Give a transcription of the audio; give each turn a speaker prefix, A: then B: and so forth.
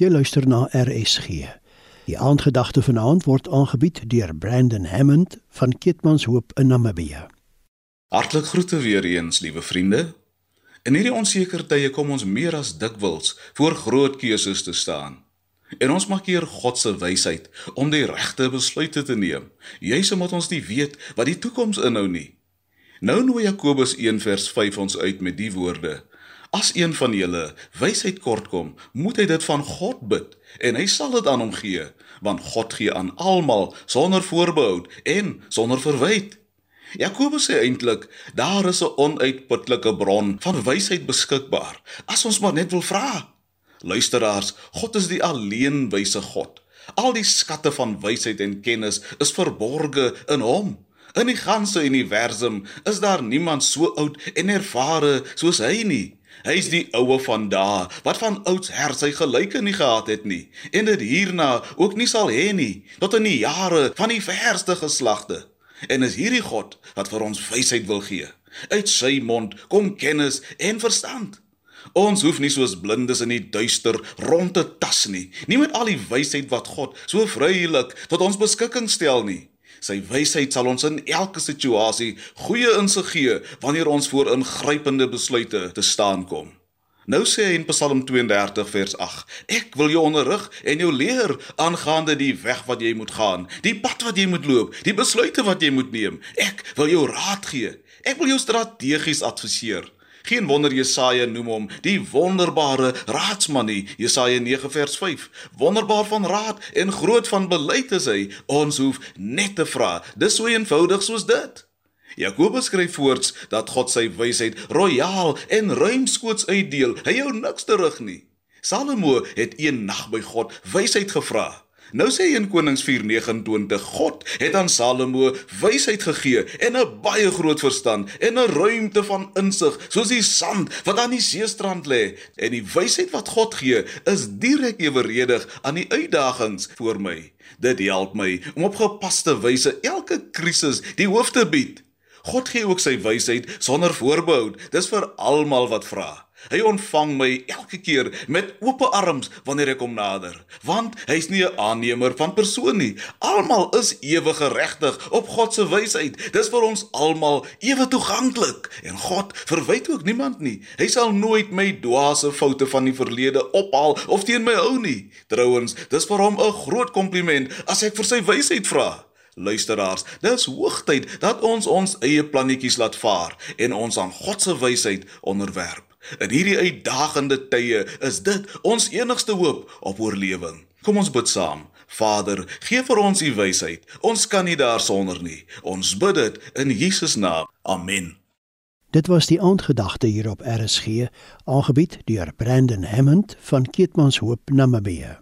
A: Jy luister na RSG. Die aandgedagte vanaand word aangebied deur Brandon Hammond van Kitmanshoop in Namibië.
B: Hartlik groete weer eens, liewe vriende. In hierdie onseker tye kom ons meer as dikwels voor groot keuses te staan. En ons maak hier God se wysheid om die regte besluite te neem. Juis omdat ons nie weet wat die toekoms inhou nie. Nou nooi Jakobus 1 vers 5 ons uit met die woorde: As een van julle wysheid kortkom, moet hy dit van God bid en hy sal dit aan hom gee, want God gee aan almal sonder voorbehou en sonder verwyte. Jakobus sê eintlik, daar is 'n onuitputlike bron van wysheid beskikbaar, as ons maar net wil vra. Luisteraars, God is die alleen wyse God. Al die skatte van wysheid en kennis is verborge in hom. In die ganse universum is daar niemand so oud en ervare soos hy nie. Hy is die oue van daai wat van ouds her sy gelyke nie gehad het nie en dit hierna ook nie sal hê nie tot in die jare van die verste geslagte. En is hierdie God wat vir ons wysheid wil gee. Uit sy mond kom kennis en verstand. Ons hoef nie soos blindes in die duister rond te tas nie, nie met al die wysheid wat God so vrylik tot ons beskikking stel nie. Sy wysheid sal ons in elke situasie goeie insig gee wanneer ons voor ingrypende besluite te staan kom. Nou sê hy in Psalm 32 vers 8: Ek wil jou onderrig en jou leer aangaande die weg wat jy moet gaan, die pad wat jy moet loop, die besluite wat jy moet neem. Ek wil jou raad gee. Ek wil jou strategies adviseer. Geen wonder Jesaja noem hom die wonderbare raadsman nie. Jesaja 9 vers 5. Wonderbaar van raad en groot van beleid is hy. Ons hoef net te vra. Dis so eenvoudig soos dit. Jakobus skryf voorts dat God sy wysheid royaal en ruimskoots uitdeel. Hy hou niks terug nie. Salomo het een nag by God wysheid gevra. Nou sê in Konings 4:29 God het aan Salomo wysheid gegee en 'n baie groot verstand en 'n ruimte van insig soos die sand wat aan die seestrand lê en die wysheid wat God gee is direk eweredig aan die uitdagings voor my. Dit help my om op gepaste wyse elke krisis die hoof te bied. God gee ook sy wysheid sonder voorbehou. Dis vir almal wat vra. Hy ontvang my elke keer met oop arms wanneer ek hom nader, want hy's nie 'n aannemer van persoon nie. Almal is ewe geregtig op God se wysheid. Dis vir ons almal ewe toeganklik en God verwyd ook niemand nie. Hy sal nooit my dwaase foute van die verlede ophaal of teen my hou nie. Trouwens, dis vir hom 'n groot kompliment as ek vir sy wysheid vra. Luisteraars, dis hoogtyd dat ons ons eie plannetjies laat vaar en ons aan God se wysheid onderwerp. In hierdie uitdagende tye is dit ons enigste hoop op oorlewing. Kom ons bid saam. Vader, gee vir ons u wysheid. Ons kan nie daarsonder nie. Ons bid dit in Jesus naam. Amen.
A: Dit was die aandgedagte hier op RSG, aangebied deur Brandon Hammond van Keetmanshoop Namibië.